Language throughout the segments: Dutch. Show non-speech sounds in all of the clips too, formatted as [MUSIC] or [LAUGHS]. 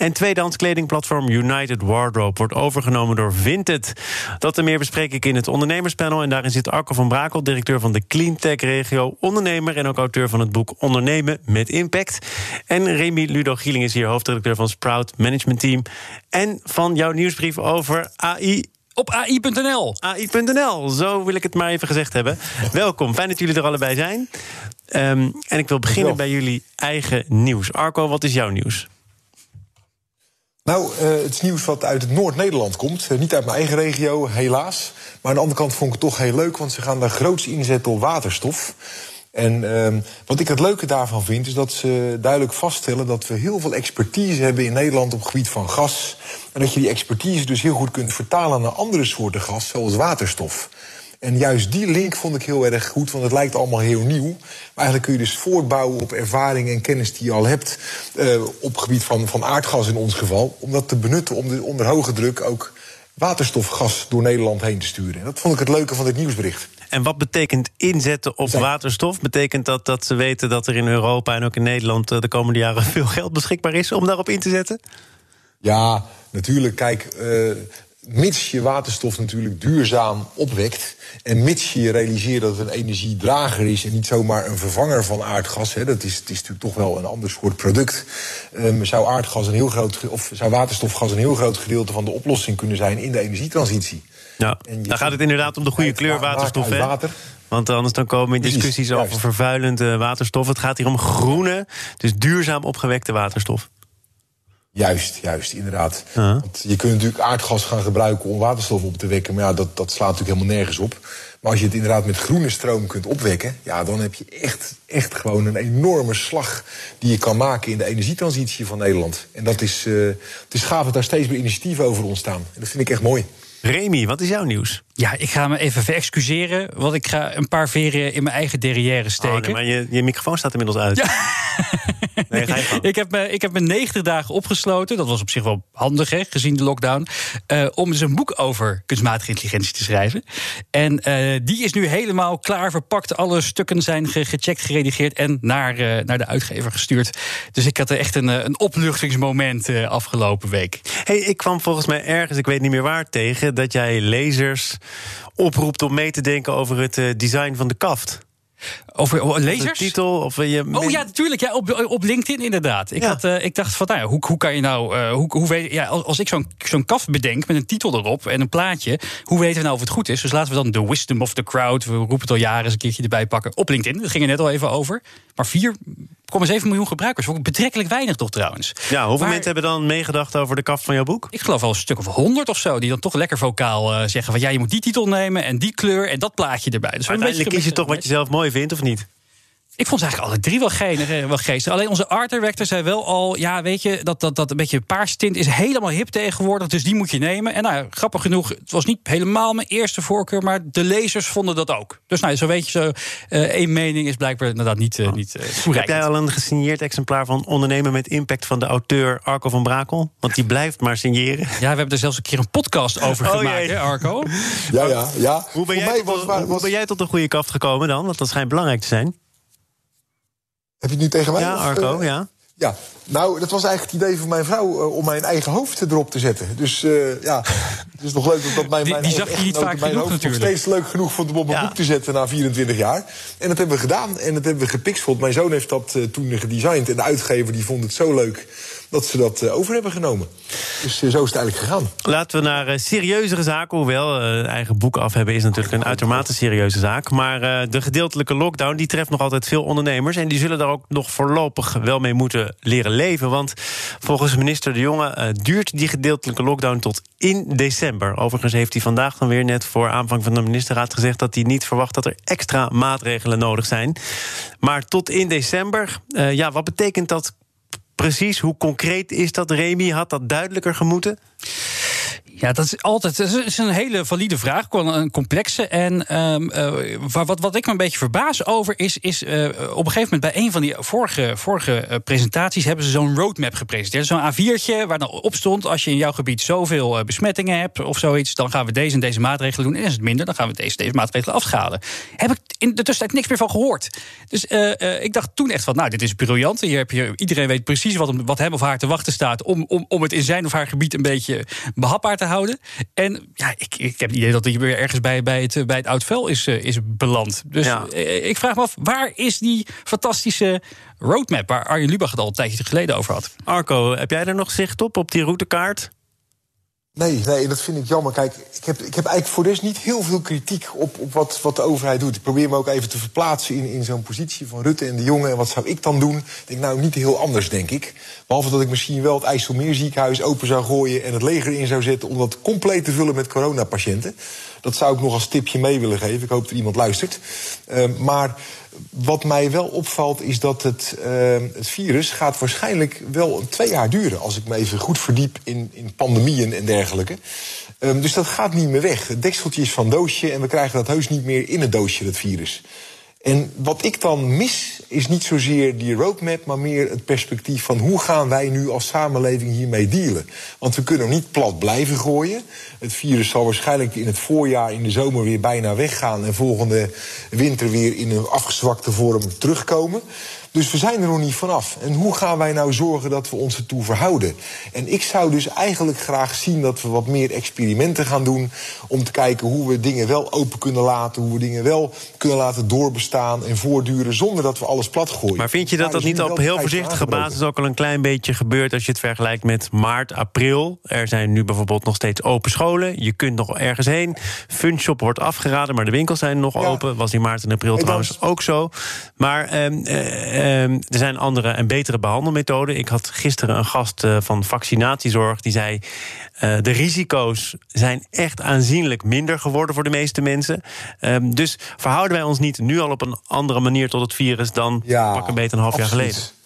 En tweedehands kledingplatform United Wardrobe wordt overgenomen door Vinted. Dat en meer bespreek ik in het ondernemerspanel. En daarin zit Arco van Brakel, directeur van de Cleantech Regio, ondernemer en ook auteur van het boek Ondernemen met Impact. En Remy Ludo Gieling is hier hoofdredacteur van Sprout Management Team. En van jouw nieuwsbrief over AI op AI.nl. AI.nl, zo wil ik het maar even gezegd hebben. [LAUGHS] Welkom, fijn dat jullie er allebei zijn. Um, en ik wil beginnen bij jullie eigen nieuws. Arco, wat is jouw nieuws? Nou, uh, het is nieuws wat uit het Noord-Nederland komt. Uh, niet uit mijn eigen regio, helaas. Maar aan de andere kant vond ik het toch heel leuk, want ze gaan daar groots inzetten op waterstof. En uh, wat ik het leuke daarvan vind, is dat ze duidelijk vaststellen dat we heel veel expertise hebben in Nederland op het gebied van gas. En dat je die expertise dus heel goed kunt vertalen naar andere soorten gas, zoals waterstof. En juist die link vond ik heel erg goed, want het lijkt allemaal heel nieuw. Maar eigenlijk kun je dus voortbouwen op ervaring en kennis die je al hebt uh, op gebied van, van aardgas in ons geval. Om dat te benutten om de, onder hoge druk ook waterstofgas door Nederland heen te sturen. En dat vond ik het leuke van dit nieuwsbericht. En wat betekent inzetten op waterstof? Betekent dat dat ze weten dat er in Europa en ook in Nederland eh, de komende jaren [LAUGHS] veel geld beschikbaar is om daarop in te zetten? Ja, natuurlijk. Kijk, uh, mits je waterstof natuurlijk duurzaam opwekt. En mits je realiseert dat het een energiedrager is en niet zomaar een vervanger van aardgas. Hè, dat is, het is natuurlijk toch wel een ander soort product. Um, zou aardgas een heel groot of zou waterstofgas een heel groot gedeelte van de oplossing kunnen zijn in de energietransitie. Ja, dan gaat het inderdaad om de goede kleur waterstof. Hè? Want anders dan komen in discussies over vervuilende waterstof. Het gaat hier om groene, dus duurzaam opgewekte waterstof. Juist, juist, inderdaad. Want je kunt natuurlijk aardgas gaan gebruiken om waterstof op te wekken. Maar ja, dat, dat slaat natuurlijk helemaal nergens op. Maar als je het inderdaad met groene stroom kunt opwekken... ja, dan heb je echt, echt gewoon een enorme slag die je kan maken... in de energietransitie van Nederland. En dat is, uh, het is gaaf dat daar steeds meer initiatieven over ontstaan. En dat vind ik echt mooi. Remy, wat is jouw nieuws? Ja, ik ga me even verexcuseren, want ik ga een paar veren in mijn eigen derrière steken. Oh, nee, maar je, je microfoon staat inmiddels uit. Ja. [LAUGHS] Nee, [LAUGHS] ik, heb me, ik heb me 90 dagen opgesloten. Dat was op zich wel handig, hè, gezien de lockdown. Uh, om dus een boek over kunstmatige intelligentie te schrijven. En uh, die is nu helemaal klaar verpakt. Alle stukken zijn gecheckt, geredigeerd en naar, uh, naar de uitgever gestuurd. Dus ik had echt een, een opluchtingsmoment afgelopen week. Hey, ik kwam volgens mij ergens, ik weet niet meer waar, tegen dat jij lezers oproept om mee te denken over het design van de kaft. Over lezers? Titel? Of je oh ja, natuurlijk. Ja, op, op LinkedIn inderdaad. Ik, had, uh, ik dacht van, nou ja, hoe, hoe kan je nou... Uh, hoe, hoe weet, ja, als, als ik zo'n zo'n kaf bedenk met een titel erop en een plaatje... hoe weten we nou of het goed is? Dus laten we dan de wisdom of the crowd... we roepen het al jaren eens een keertje erbij pakken. Op LinkedIn, dat ging er net al even over. Maar 4,7 miljoen gebruikers. Betrekkelijk weinig toch trouwens. Ja, hoeveel mensen hebben dan meegedacht over de kaf van jouw boek? Ik geloof al een stuk of 100 of zo. Die dan toch lekker vocaal uh, zeggen van... ja, je moet die titel nemen en die kleur en dat plaatje erbij. Dus uiteindelijk kies je toch wat je zelf mooi vindt, of niet? Ik vond ze eigenlijk alle drie wel, geen, wel geestig. Alleen onze art director zei wel al... ja, weet je, dat, dat, dat een beetje paarstint is helemaal hip tegenwoordig... dus die moet je nemen. En nou, grappig genoeg, het was niet helemaal mijn eerste voorkeur... maar de lezers vonden dat ook. Dus nou, zo weet je, zo uh, één mening is blijkbaar inderdaad niet, uh, niet uh, Heb jij al een gesigneerd exemplaar van Ondernemen met Impact... van de auteur Arco van Brakel? Want die blijft maar signeren. Ja, we hebben er zelfs een keer een podcast over oh, gemaakt, hè, Arco? Ja, ja, ja. Hoe ben, jij tot, was, hoe ben jij tot een goede kaft gekomen dan? Want dat schijnt belangrijk te zijn. Heb je het nu tegen mij? Ja, Arco, uh, ja. Ja, nou, dat was eigenlijk het idee van mijn vrouw uh, om mijn eigen hoofd erop te zetten. Dus uh, ja, [LAUGHS] het is nog leuk dat mijn, die, mijn die zag je niet vaak mijn genoeg, hoofd nog steeds leuk genoeg vond om op een ja. boek te zetten na 24 jaar. En dat hebben we gedaan en dat hebben we gepixeld. Mijn zoon heeft dat uh, toen gedesigned en de uitgever die vond het zo leuk dat ze dat uh, over hebben genomen. Dus uh, zo is het eigenlijk gegaan. Laten we naar uh, serieuzere zaken. Hoewel eigen boek af hebben is natuurlijk een uitermate serieuze zaak. Maar de gedeeltelijke lockdown die treft nog altijd veel ondernemers. En die zullen daar ook nog voorlopig wel mee moeten leren leven. Want volgens minister De Jonge duurt die gedeeltelijke lockdown tot in december. Overigens heeft hij vandaag dan weer net voor aanvang van de ministerraad gezegd dat hij niet verwacht dat er extra maatregelen nodig zijn. Maar tot in december, ja, wat betekent dat precies? Hoe concreet is dat, Remy? Had dat duidelijker gemoeten? Ja, dat is altijd dat is een hele valide vraag, een complexe. En um, uh, wat, wat ik me een beetje verbaas over is, is uh, op een gegeven moment bij een van die vorige, vorige uh, presentaties hebben ze zo'n roadmap gepresenteerd. Zo'n A4'tje waar dan op stond: als je in jouw gebied zoveel besmettingen hebt of zoiets, dan gaan we deze en deze maatregelen doen. En is het minder, dan gaan we deze, deze maatregelen afschalen. Heb ik in de tussentijd niks meer van gehoord. Dus ik dacht toen echt van: nou, dit is briljant. Hier heb je, iedereen weet precies wat wat hem of haar te wachten staat om, om, om het in zijn of haar gebied een beetje behapbaar te houden. En ja, ik, ik heb het idee dat hij weer ergens bij, bij, het, bij het oud vel is, eh, is beland. Dus eh, ik vraag me af, waar is die fantastische roadmap... waar Arjen Lubach het al een tijdje geleden over had? Arco, heb jij er nog zicht op, op die routekaart? Nee, nee, dat vind ik jammer. Kijk, ik heb, ik heb eigenlijk voor dus niet heel veel kritiek op, op wat, wat de overheid doet. Ik probeer me ook even te verplaatsen in, in zo'n positie van Rutte en de jongen. En wat zou ik dan doen? Ik denk nou niet heel anders, denk ik. Behalve dat ik misschien wel het IJsselmeerziekenhuis open zou gooien... en het leger in zou zetten om dat compleet te vullen met coronapatiënten. Dat zou ik nog als tipje mee willen geven. Ik hoop dat iemand luistert. Uh, maar wat mij wel opvalt is dat het, uh, het virus gaat waarschijnlijk wel twee jaar duren. Als ik me even goed verdiep in, in pandemieën en dergelijke. Um, dus dat gaat niet meer weg. Het dekseltje is van doosje en we krijgen dat heus niet meer in het doosje, dat virus. En wat ik dan mis, is niet zozeer die roadmap, maar meer het perspectief van hoe gaan wij nu als samenleving hiermee dealen. Want we kunnen niet plat blijven gooien. Het virus zal waarschijnlijk in het voorjaar, in de zomer weer bijna weggaan en volgende winter weer in een afgezwakte vorm terugkomen. Dus we zijn er nog niet vanaf. En hoe gaan wij nou zorgen dat we ons ertoe verhouden? En ik zou dus eigenlijk graag zien dat we wat meer experimenten gaan doen. Om te kijken hoe we dingen wel open kunnen laten. Hoe we dingen wel kunnen laten doorbestaan en voortduren. Zonder dat we alles plat gooien. Maar vind je dat dat niet op heel voorzichtige basis ook al een klein beetje gebeurt. als je het vergelijkt met maart, april? Er zijn nu bijvoorbeeld nog steeds open scholen. Je kunt nog ergens heen. Funshop wordt afgeraden, maar de winkels zijn nog open. Was in maart en april trouwens ook zo. Maar. Eh, Ehm, er zijn andere en betere behandelmethoden. Ik had gisteren een gast uh, van vaccinatiezorg die zei. Uh, de risico's zijn echt aanzienlijk minder geworden voor de meeste mensen. Um, dus verhouden wij ons niet nu al op een andere manier tot het virus dan ja, pak een beter een half jaar geleden?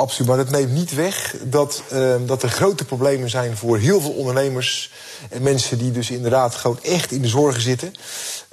Absoluut, maar dat neemt niet weg dat, uh, dat er grote problemen zijn voor heel veel ondernemers en mensen die dus inderdaad gewoon echt in de zorgen zitten.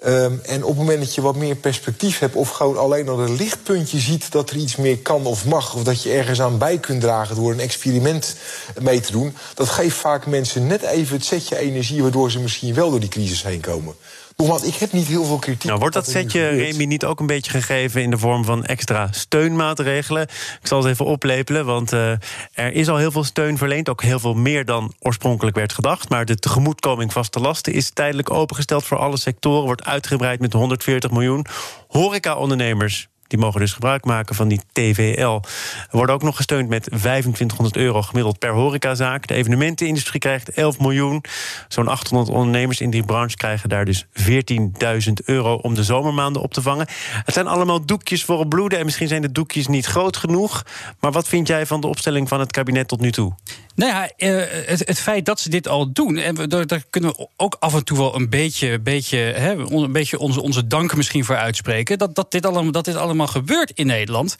Um, en op het moment dat je wat meer perspectief hebt, of gewoon alleen al een lichtpuntje ziet dat er iets meer kan of mag, of dat je ergens aan bij kunt dragen door een experiment mee te doen, dat geeft vaak mensen net even het setje energie waardoor ze misschien wel door die crisis heen komen. Nogmaals, ik heb niet heel veel kritiek. Nou, wordt dat setje, Remy, niet ook een beetje gegeven in de vorm van extra steunmaatregelen? Ik zal het even oplepelen, want uh, er is al heel veel steun verleend. Ook heel veel meer dan oorspronkelijk werd gedacht. Maar de tegemoetkoming vaste lasten is tijdelijk opengesteld voor alle sectoren. Wordt uitgebreid met 140 miljoen. Horeca-ondernemers die mogen dus gebruik maken van die TVL. Worden ook nog gesteund met 2500 euro gemiddeld per horecazaak. De evenementenindustrie krijgt 11 miljoen. Zo'n 800 ondernemers in die branche krijgen daar dus 14.000 euro om de zomermaanden op te vangen. Het zijn allemaal doekjes voor het bloeden en misschien zijn de doekjes niet groot genoeg. Maar wat vind jij van de opstelling van het kabinet tot nu toe? Nou ja, eh, het, het, feit dat ze dit al doen, en we, daar, kunnen we ook af en toe wel een beetje, beetje, hè, een beetje onze, onze dank misschien voor uitspreken. Dat, dat, dit allemaal, dat dit allemaal gebeurt in Nederland.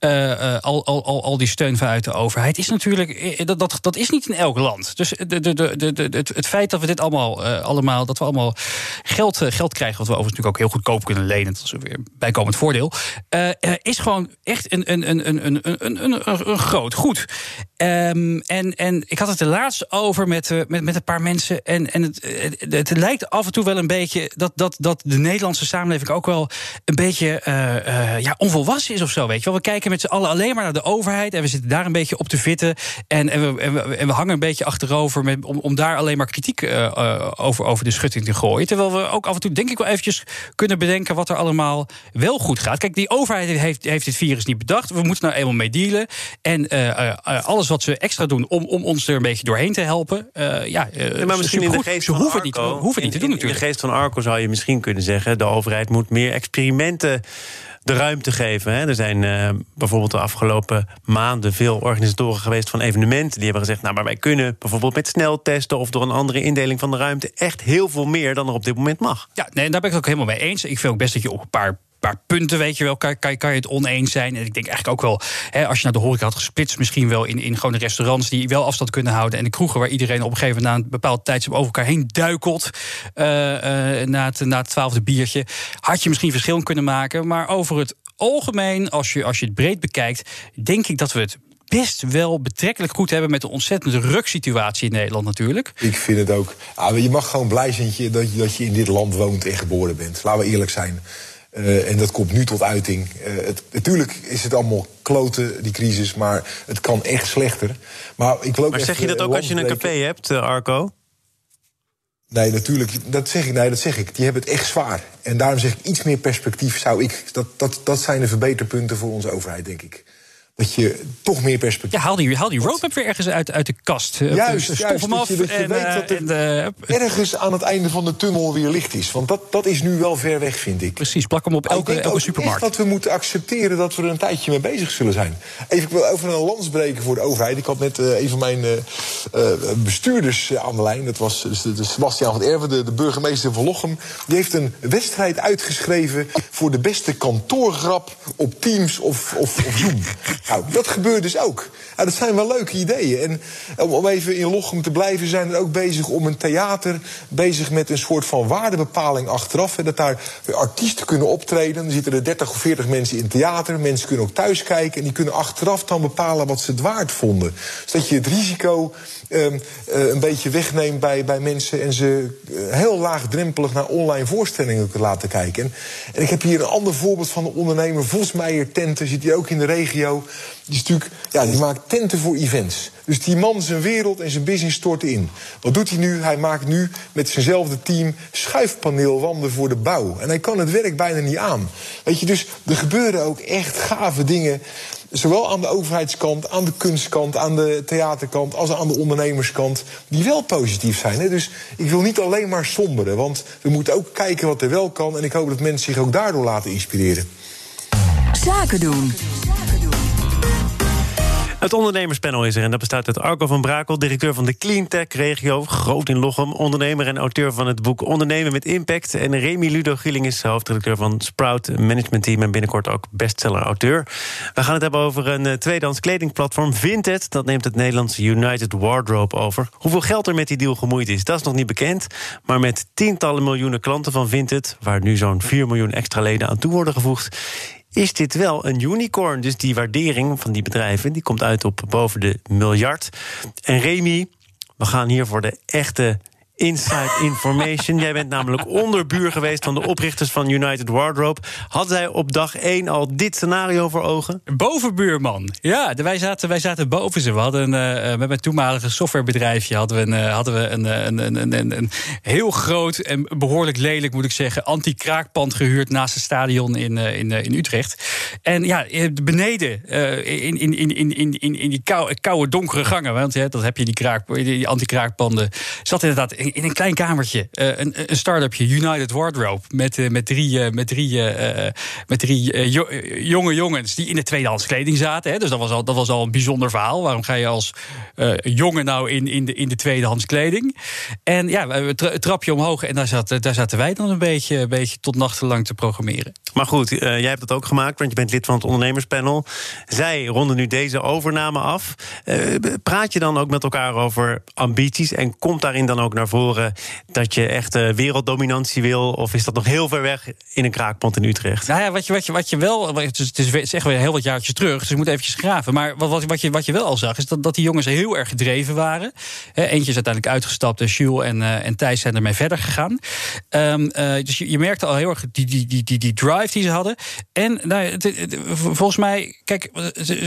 Uh, al, al, al, al die steun vanuit de overheid is natuurlijk. Dat, dat, dat is niet in elk land. Dus de, de, de, de, het, het feit dat we dit allemaal, allemaal, dat we allemaal geld, geld krijgen, wat we overigens natuurlijk ook heel goedkoop kunnen lenen, dat is weer bijkomend voordeel, is gewoon echt een, een, een, een, een, een, een, een groot goed. Um, en, en ik had het er laatst over met, uh, met, met een paar mensen. En, en het, het, het, lijkt af en toe wel een beetje dat, dat, dat de Nederlandse samenleving ook wel een beetje uh, ja, onvolwassen is of zo. Weet je wel. We kijken met z'n allen alleen maar naar de overheid. En we zitten daar een beetje op te vitten. En, en, we, en, we, en we hangen een beetje achterover met, om, om daar alleen maar kritiek over, over de schutting te gooien. Terwijl we ook af en toe, denk ik wel eventjes kunnen bedenken wat er allemaal wel goed gaat. Kijk, die overheid heeft, heeft dit virus niet bedacht. We moeten nou eenmaal mee dealen. En alles wat ze extra doen om, om ons er een beetje doorheen te helpen. Uh, ja, uh, maar misschien in de geest ze hoeven, Arco, niet, hoeven niet te doen natuurlijk. In de geest van Arco zou je misschien kunnen zeggen... de overheid moet meer experimenten de ruimte geven. Hè. Er zijn uh, bijvoorbeeld de afgelopen maanden veel organisatoren geweest van evenementen. Die hebben gezegd, nou, maar wij kunnen bijvoorbeeld met sneltesten... of door een andere indeling van de ruimte... echt heel veel meer dan er op dit moment mag. Ja, nee, daar ben ik het ook helemaal mee eens. Ik vind ook best dat je op een paar paar punten, weet je wel, kan, kan, kan je het oneens zijn. En ik denk eigenlijk ook wel, hè, als je naar de horeca had gesplitst, misschien wel in, in gewoon restaurants die wel afstand kunnen houden. En de kroegen waar iedereen op een gegeven moment na een bepaald tijdstip over elkaar heen duikelt. Uh, na, het, na het twaalfde biertje. Had je misschien verschil kunnen maken. Maar over het algemeen, als je, als je het breed bekijkt, denk ik dat we het best wel betrekkelijk goed hebben met de ontzettende ruksituatie in Nederland natuurlijk. Ik vind het ook. Ah, je mag gewoon blij zijn dat je, dat je in dit land woont en geboren bent. Laten we eerlijk zijn. Uh, en dat komt nu tot uiting. Uh, het, natuurlijk is het allemaal kloten, die crisis, maar het kan echt slechter. Maar, ik wil ook maar zeg je dat ook als je een café hebt, Arco? Nee, natuurlijk. Dat zeg ik. Nee, dat zeg ik. Die hebben het echt zwaar. En daarom zeg ik iets meer perspectief zou ik. Dat, dat, dat zijn de verbeterpunten voor onze overheid, denk ik dat je toch meer perspectief... Ja, haal die, haal die roadmap weer ergens uit, uit de kast. Juist, juist hem af. Dat je, en, weet dat er ergens aan het einde van de tunnel weer licht is. Want dat, dat is nu wel ver weg, vind ik. Precies, plak hem op elke, elke supermarkt. dat we moeten accepteren dat we er een tijdje mee bezig zullen zijn. Even, ik wil over een lans breken voor de overheid. Ik had net uh, een van mijn uh, bestuurders aan de lijn. Dat was de, de Sebastian van Erven, de, de, burgemeester van Lochem. Die heeft een wedstrijd uitgeschreven voor de beste kantoorgrap op Teams of, of, of Zoom. [LAUGHS] Nou, dat gebeurt dus ook. Nou, dat zijn wel leuke ideeën. En om even in Lochem te blijven, zijn er ook bezig om een theater... bezig met een soort van waardebepaling achteraf. Dat daar artiesten kunnen optreden. Dan zitten er 30 of 40 mensen in het theater. Mensen kunnen ook thuis kijken. En die kunnen achteraf dan bepalen wat ze het waard vonden. Zodat je het risico um, uh, een beetje wegneemt bij, bij mensen... en ze uh, heel laagdrempelig naar online voorstellingen kunnen laten kijken. En, en ik heb hier een ander voorbeeld van een ondernemer. Vosmeijer Tenten zit hier ook in de regio. Die, ja, die maakt tenten voor events. Dus die man zijn wereld en zijn business stort in. Wat doet hij nu? Hij maakt nu met zijnzelfde team schuifpaneelwanden voor de bouw. En hij kan het werk bijna niet aan. Weet je, dus er gebeuren ook echt gave dingen. Zowel aan de overheidskant, aan de kunstkant, aan de theaterkant, als aan de ondernemerskant. Die wel positief zijn. Hè? Dus ik wil niet alleen maar somberen. Want we moeten ook kijken wat er wel kan. En ik hoop dat mensen zich ook daardoor laten inspireren. Zaken doen. Het ondernemerspanel is er en dat bestaat uit Arco van Brakel, directeur van de Cleantech regio, groot in Lochem, ondernemer en auteur van het boek Ondernemen met Impact. En Remy Ludo Gilling is hoofdredacteur van Sprout Management Team en binnenkort ook bestseller-auteur. We gaan het hebben over een eh, tweedehands kledingplatform Vinted. Dat neemt het Nederlandse United Wardrobe over. Hoeveel geld er met die deal gemoeid is, dat is nog niet bekend. Maar met tientallen miljoenen klanten van Vinted, waar nu zo'n 4 miljoen extra leden aan toe worden gevoegd, is dit wel een unicorn. Dus die waardering van die bedrijven die komt uit op boven de miljard. En Remy, we gaan hier voor de echte Inside Information. Jij bent namelijk onderbuur geweest van de oprichters van United Wardrobe. Had zij op dag 1 al dit scenario voor ogen? Bovenbuurman. Ja, wij zaten, wij zaten boven ze. We hadden uh, met mijn toenmalige softwarebedrijfje hadden we, een, uh, hadden we een, een, een, een, een, heel groot en behoorlijk lelijk, moet ik zeggen, anti-kraakpand gehuurd naast het stadion in, in, in Utrecht. En ja, beneden in, in, in, in, in, in die koude, koude donkere gangen, want ja, dat heb je die, kraak, die anti-kraakpanden, zat inderdaad in een klein kamertje uh, een, een start-upje, United Wardrobe. Met, uh, met drie, uh, met drie, met drie jo jonge jongens die in de tweedehands kleding zaten. Hè. Dus dat was, al, dat was al een bijzonder verhaal. Waarom ga je als jongen nou in, in, de, in de tweedehands kleding? En ja, we tra trapje omhoog en daar, zat, daar zaten wij dan een beetje, een beetje tot nachtenlang te programmeren. Maar goed, jij hebt het ook gemaakt, want je bent lid van het ondernemerspanel. Zij ronden nu deze overname af. praat je dan ook met elkaar over ambities en komt daarin dan ook naar voren? Dat je echt uh, werelddominantie wil? Of is dat nog heel ver weg in een kraakpand in Utrecht? Nou ja, wat je, wat je, wat je wel. Het is, het is echt weer heel wat jaartjes terug, dus je moet eventjes graven. Maar wat, wat, wat, je, wat je wel al zag, is dat, dat die jongens heel erg gedreven waren. eentje is uiteindelijk uitgestapt, en Jules en, uh, en Thijs zijn ermee verder gegaan. Um, uh, dus je, je, merkte al heel erg die, die, die, die, die drive die ze hadden. En nou, het, volgens mij, kijk,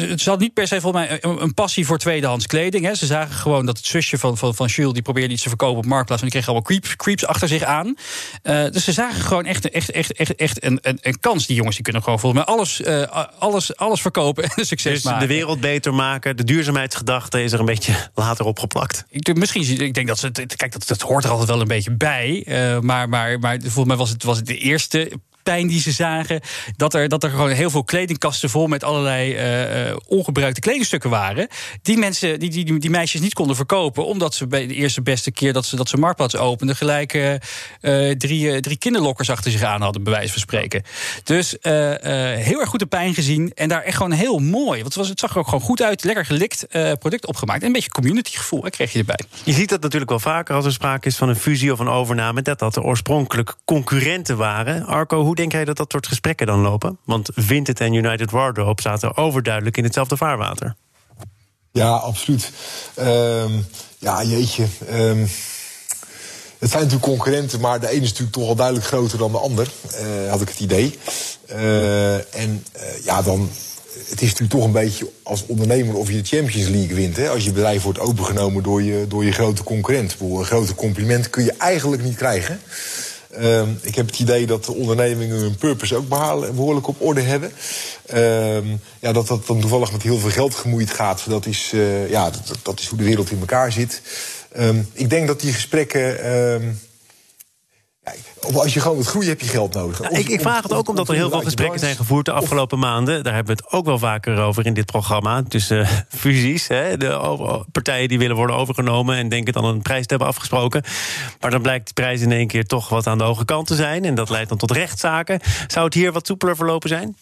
het zat niet per se volgens mij een, passie voor tweedehands kleding. Ze zagen gewoon dat het zusje van, van, van Jules, die probeerde iets te verkopen op markt en die kregen allemaal creeps, creeps achter zich aan. Uh, dus ze zagen gewoon echt, echt, echt, echt, echt een, een, een, kans. Die jongens die kunnen gewoon volgens mij alles, uh, alles, alles verkopen en succes dus maken. de wereld beter maken, de duurzaamheidsgedachte is er een beetje later opgeplakt. Ik, misschien, ik denk dat ze, kijk, dat, dat hoort er altijd wel een beetje bij. Uh, maar, maar, maar volgens mij was het, was het de eerste pijn die ze zagen. Dat er, dat er gewoon heel veel kledingkasten vol met allerlei uh, ongebruikte kledingstukken waren. Die mensen, die, die, die, meisjes niet konden verkopen. Omdat ze bij de eerste beste keer dat ze, dat ze Marktplaats openden. gelijk uh, drie, drie kinderlokkers achter zich aan hadden, bij wijze van spreken. Dus heel erg goed de pijn gezien. En daar echt gewoon heel mooi. Want het, was, het zag er ook gewoon goed uit. Lekker gelikt product opgemaakt. En een beetje community gevoel kreeg je erbij. Je ziet dat natuurlijk wel vaker als er sprake is van een fusie of een overname. Dat dat de oorspronkelijk concurrenten waren. Arco, hoe denk jij dat dat soort gesprekken dan lopen? Want Vinted en United Wardrobe zaten overduidelijk in hetzelfde vaarwater. Ja, absoluut. Uh, ja, jeetje. Um, het zijn natuurlijk concurrenten, maar de ene is natuurlijk toch al duidelijk groter dan de ander. Uh, had ik het idee. Uh, en uh, ja, dan. Het is natuurlijk toch een beetje als ondernemer of je de Champions League wint. Hè? Als je bedrijf wordt opengenomen door je, door je grote concurrent. Een grote compliment kun je eigenlijk niet krijgen. Uh, ik heb het idee dat de ondernemingen hun purpose ook behoorlijk op orde hebben. Uh, ja, dat dat dan toevallig met heel veel geld gemoeid gaat, dat is, uh, ja, dat, dat, is hoe de wereld in elkaar zit. Um, ik denk dat die gesprekken. Als je gewoon wilt groeien, heb je geld nodig. ik, ik, vraag het ook omdat er heel veel gesprekken zijn gevoerd de afgelopen maanden. Daar hebben we het ook wel vaker over in dit programma. Tussen uh, [LAUGHS] fusies, hè, de partijen die willen worden overgenomen en denken dan een prijs te hebben afgesproken. Maar dan blijkt de prijs in één keer toch wat aan de hoge kant te zijn. En dat leidt dan tot rechtszaken. Zou het hier wat soepeler verlopen zijn?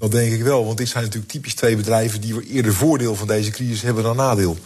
Dat denk ik wel, want dit zijn natuurlijk typisch twee bedrijven die eerder voordeel van deze crisis hebben dan nadeel.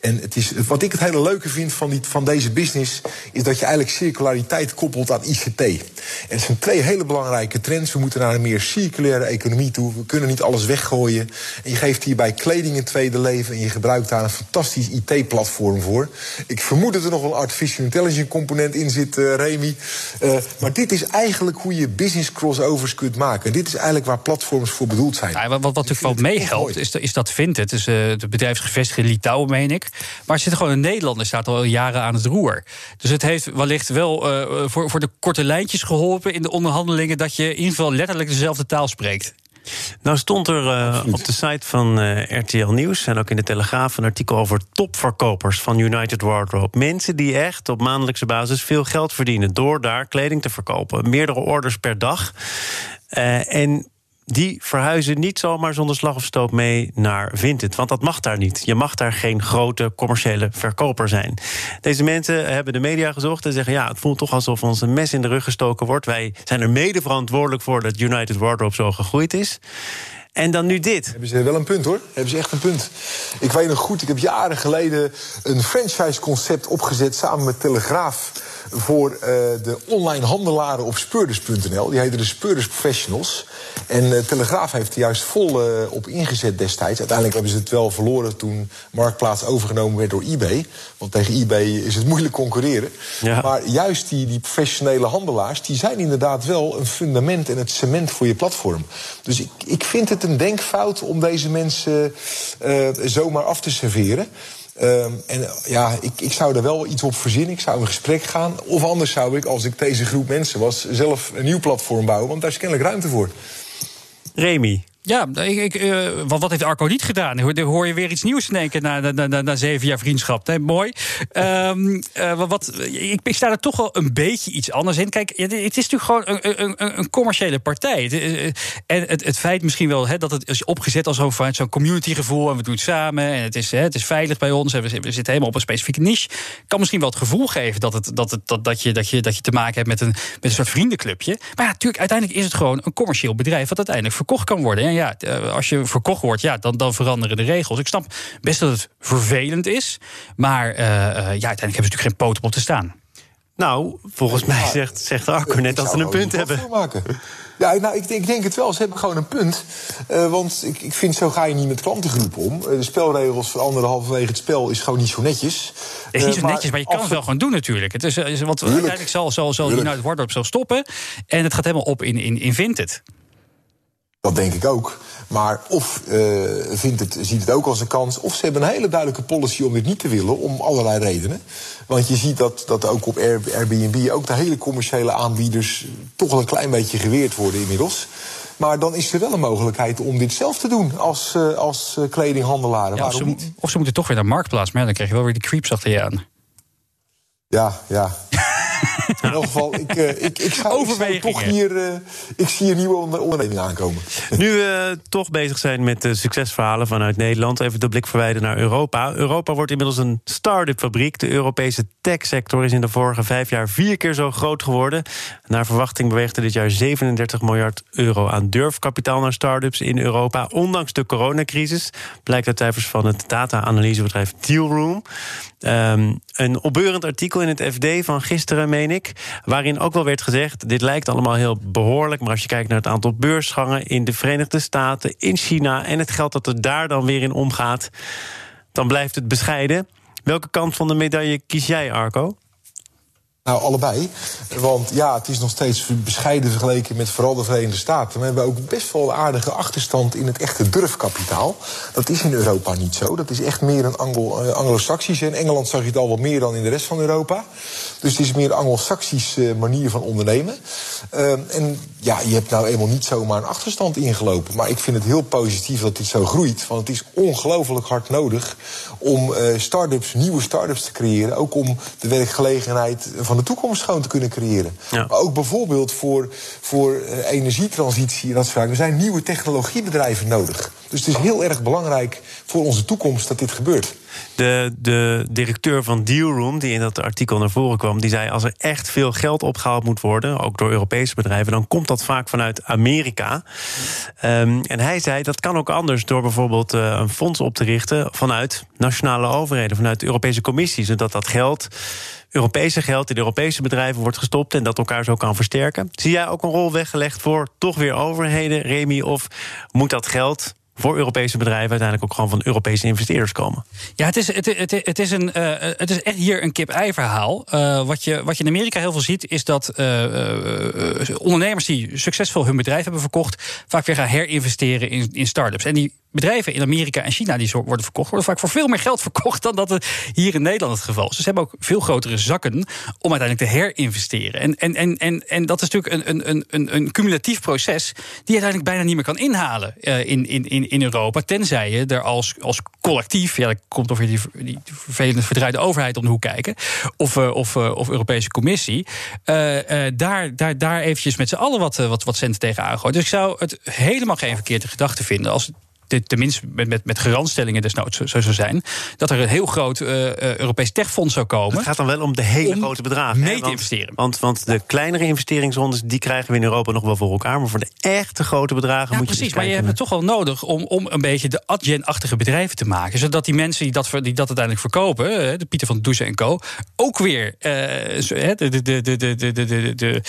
En het is, wat ik het hele leuke vind van, van deze business, is dat je eigenlijk circulariteit koppelt aan ICT. En het zijn twee hele belangrijke trends. We moeten naar een meer circulaire economie toe. We kunnen niet alles weggooien. En je geeft hierbij kleding een tweede leven en je gebruikt daar een fantastisch IT-platform voor. Ik vermoed dat er nog een artificial intelligence component in zit, uh, Remy. Uh, maar dit is eigenlijk hoe je business crossovers kunt maken. Dit is eigenlijk waar platforms voor bedoeld zijn. Ja, wat, wat natuurlijk wel meehelpt, is, is dat Vinted. Dus, uh, het bedrijf is gevestigd in Litouwen, meen ik. Maar er zit gewoon een Nederlander, staat al jaren aan het roer. Dus het heeft wellicht wel uh, voor, voor de korte lijntjes geholpen in de onderhandelingen... dat je in ieder geval letterlijk dezelfde taal spreekt. Nou stond er uh, op de site van uh, RTL Nieuws en ook in de Telegraaf een artikel over topverkopers van United Wardrobe. Mensen die echt op maandelijkse basis veel geld verdienen door daar kleding te verkopen. Meerdere orders per dag. Uh, en die verhuizen niet zomaar zonder slag of stoot mee naar Vinted. Want dat mag daar niet. Je mag daar geen grote commerciële verkoper zijn. Deze mensen hebben de media gezocht en zeggen: ja, het voelt toch alsof ons een mes in de rug gestoken wordt. Wij zijn er mede verantwoordelijk voor dat United Wardrobe zo gegroeid is. En dan nu dit. Hebben ze wel een punt hoor. Hebben ze echt een punt. Ik weet nog goed, ik heb jaren geleden een franchise-concept opgezet samen met Telegraaf voor uh, de online handelaren op speurders.nl. Die heette de Speurders Professionals. En uh, Telegraaf heeft er juist vol uh, op ingezet destijds. Uiteindelijk hebben ze het wel verloren toen Marktplaats overgenomen werd door eBay. Want tegen eBay is het moeilijk concurreren. Ja. Maar juist die, die professionele handelaars, die zijn inderdaad wel een fundament en het cement voor je platform. Dus ik, ik vind het een denkfout om deze mensen zomaar af te serveren. Um, en ja, ik, ik zou er wel iets op verzinnen. Ik zou in gesprek gaan. Of anders zou ik, als ik deze groep mensen was, zelf een nieuw platform bouwen. Want daar is kennelijk ruimte voor. Remy, ja, ik, ik, uh, wat, heeft Arco niet gedaan? Hoor, hoor je weer iets nieuws keer na, zeven jaar vriendschap. Mooi. Um, uh, wat, ik, sta er toch wel een beetje iets anders in. Kijk, het is natuurlijk gewoon een, een, commerciële partij. Eh, en het, het feit misschien wel he, dat het is opgezet als zo'n zo'n communitygevoel... en we doen het samen en het is, he, het is veilig bij ons... we, zitten helemaal op een specifieke niche... kan misschien wel het gevoel geven dat, het, dat, het, dat, dat, je, dat, je, dat je te maken hebt met een, met een soort vriendenclubje. Maar natuurlijk, uiteindelijk is het gewoon een commercieel bedrijf... wat uiteindelijk verkocht kan worden ja, eh, als je verkocht wordt, ja, dan, dan veranderen de regels. Ik snap best dat het vervelend is. Maar uh, ja, uiteindelijk hebben ze natuurlijk geen poot op te staan. Nou, volgens mij zegt, zegt Arco net dat ze een punt hebben. Maken. Ja, nou, ik denk, ik denk, het wel. Ze hebben gewoon een punt. Uh, want ik, ik vind, zo ga je niet met klantengroepen om. de spelregels veranderen halverwege het spel is gewoon niet zo netjes. Het is niet zo netjes, maar je kan het wel gewoon doen natuurlijk. Het is, is want uiteindelijk zal, zal, zal United Wardrobe zal stoppen. En het gaat helemaal op in, in, in Vinted. Dat denk ik ook. Maar of uh, vindt het, ziet het ook als een kans, of ze hebben een hele duidelijke policy om dit niet te willen, om allerlei redenen. Want je ziet dat, dat ook op Airbnb ook de hele commerciële aanbieders toch wel een klein beetje geweerd worden inmiddels. Maar dan is er wel een mogelijkheid om dit zelf te doen als, uh, als uh, kledinghandelaren. Ja, of, ze, of, ze, moeten toch weer naar Marktplaats, maar dan krijg je wel weer die creeps achter je aan. Ja, ja. [LAUGHS] In elk geval, ik, uh, ik, ik, toch hier... Uh, ik zie een nieuwe onderneming aankomen. [LAUGHS] Nu we toch bezig zijn met de succesverhalen vanuit Nederland... even de blik verwijden naar Europa. Europa wordt inmiddels een start-up fabriek. De Europese techsector is in de vorige vijf jaar vier keer zo groot geworden. Naar verwachting beweegt er dit jaar 37 miljard euro aan durfkapitaal naar start-ups in Europa. Ondanks de coronacrisis blijkt uit cijfers van het data-analysebedrijf Dealroom. Um, een opbeurend artikel in het FD van gisteren, meen ik. Waarin ook wel werd gezegd: dit lijkt allemaal heel behoorlijk. Maar als je kijkt naar het aantal beursgangen in de Verenigde Staten, in China. en het geld dat er daar dan weer in omgaat. dan blijft het bescheiden. Welke kant van de medaille kies jij, Arco? Nou, allebei. Want ja, het is nog steeds bescheiden vergeleken met vooral de Verenigde Staten. We hebben ook best wel een aardige achterstand in het echte durfkapitaal. Dat is in Europa niet zo. Dat is echt meer een eh, Anglo-Saxisch. In Engeland zag je het al wat meer dan in de rest van Europa. Dus het is meer een Anglo-Saxische manier van ondernemen. Ehm, en ja, je hebt nou eenmaal niet zomaar een achterstand ingelopen. Maar ik vind het heel positief dat dit zo groeit. Want het is ongelooflijk hard nodig om uh, start-ups, nieuwe start-ups te creëren. Ook om de werkgelegenheid van de toekomst gewoon te kunnen creëren. Maar ook bijvoorbeeld voor, voor uh, energietransitie en dat soort Er zijn nieuwe technologiebedrijven nodig. Dus het is heel erg belangrijk voor onze toekomst dat dit gebeurt. De, de directeur van Dealroom, die in dat artikel naar voren kwam, die zei: als er echt veel geld opgehaald moet worden, ook door Europese bedrijven, dan komt dat vaak vanuit Amerika. Um, en hij zei dat kan ook anders door bijvoorbeeld uh, een fonds op te richten vanuit nationale overheden, vanuit de Europese Commissie, zodat dat geld. Europese geld in Europese bedrijven wordt gestopt en dat elkaar zo kan versterken. Zie jij ook een rol weggelegd voor toch weer overheden, Remy? Of moet dat geld voor Europese bedrijven uiteindelijk ook gewoon van Europese investeerders komen. Ja, het is, het, het, het is, een, uh, het is echt hier een kip-ei verhaal. Uh, wat, je, wat je in Amerika heel veel ziet, is dat uh, ondernemers die succesvol hun bedrijf hebben verkocht, vaak weer gaan herinvesteren in, in start-ups. En die bedrijven in Amerika en China die worden verkocht, worden vaak voor veel meer geld [LAUGHS] verkocht dan dat het hier in Nederland het geval is. Dus ze hebben ook veel grotere zakken om uiteindelijk te herinvesteren. En, en, en, en, en dat is natuurlijk een, een, een, een cumulatief proces die je uiteindelijk bijna niet meer kan inhalen uh, in, in, in Europa. Tenzij je er als, als collectief, ja, komt over die, die vervelende verdraaide overheid om de hoek kijken, of, uh, of, uh, of Europese Commissie, daar, daar, daar eventjes met z'n allen wat, wat, wat centen tegen aangooien. Dus ik zou het helemaal geen verkeerde gedachte vinden als tenminste met, met, met garantstellingen desnoods zo zou zijn, dat er een heel groot uh, Europees techfonds zou komen. Het gaat dan wel om de hele grote bedragen. Mee te investeren. Want, want de kleinere investeringsrondes die krijgen we in Europa nog wel voor elkaar. Maar voor de echte grote bedragen ja, moet precies, je. Precies, maar je hebt het toch wel nodig om, om een beetje de adjen-achtige bedrijven te maken. Zodat die mensen die dat, die dat uiteindelijk verkopen, de Pieter van Douce en Co., ook weer uh, de, de, de, de, de, de, de,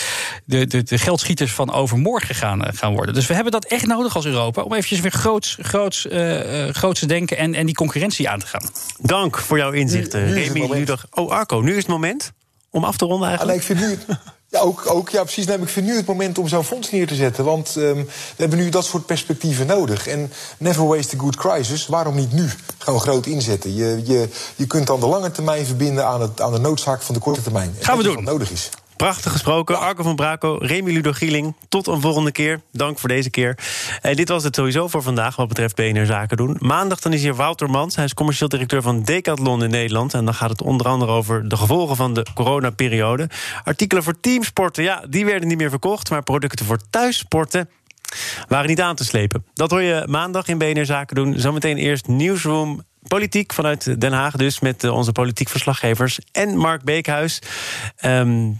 de, de, de geldschieters van overmorgen gaan, gaan worden. Dus we hebben dat echt nodig als Europa om eventjes weer groots groots, uh, groots te denken en, en die concurrentie aan te gaan. Dank voor jouw inzichten, Remy Ludag. Oh, Arco, nu is het moment om af te ronden eigenlijk. Ah, ik vind nu [LAUGHS] ja, ook, ook, ja, precies. Nee, ik vind nu het moment om zo'n fonds neer te zetten. Want um, we hebben nu dat soort perspectieven nodig. En never waste a good crisis. Waarom niet nu? Gewoon groot inzetten. Je, je, je kunt dan de lange termijn verbinden aan, het, aan de noodzaak van de korte termijn. Gaan we doen. Wat nodig is. Prachtig gesproken. Arco van Braco, Remy Ludo Gieling. Tot een volgende keer. Dank voor deze keer. En dit was het sowieso voor vandaag wat betreft BNR Zaken doen. Maandag dan is hier Wouter Mans. Hij is commercieel directeur van Decathlon in Nederland. En dan gaat het onder andere over de gevolgen van de coronaperiode. Artikelen voor teamsporten, ja, die werden niet meer verkocht. Maar producten voor thuissporten waren niet aan te slepen. Dat hoor je maandag in BNR Zaken doen. Zometeen eerst Newsroom Politiek vanuit Den Haag dus... met onze politiek verslaggevers en Mark Beekhuis. Um,